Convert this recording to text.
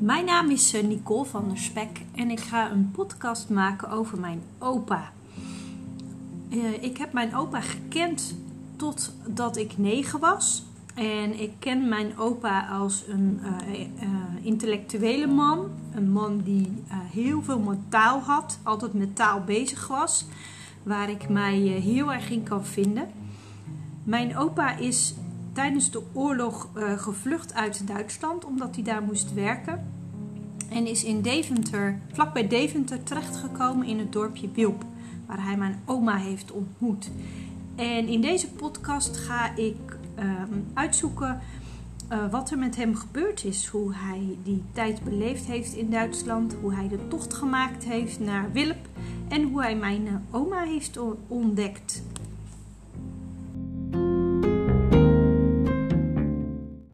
Mijn naam is eh, Nicole van der Spek en ik ga een podcast maken over mijn opa. Uh, ik heb mijn opa gekend totdat ik negen was. En ik ken mijn opa als een uh, intellectuele man. Een man die heel veel met taal had, altijd met taal bezig was. Waar ik mij heel erg in kan vinden. Mijn opa is tijdens de oorlog uh, gevlucht uit Duitsland omdat hij daar moest werken. En is in Deventer, vlakbij Deventer, terechtgekomen in het dorpje Wilp, waar hij mijn oma heeft ontmoet. En in deze podcast ga ik uh, uitzoeken uh, wat er met hem gebeurd is. Hoe hij die tijd beleefd heeft in Duitsland. Hoe hij de tocht gemaakt heeft naar Wilp. En hoe hij mijn oma heeft ontdekt.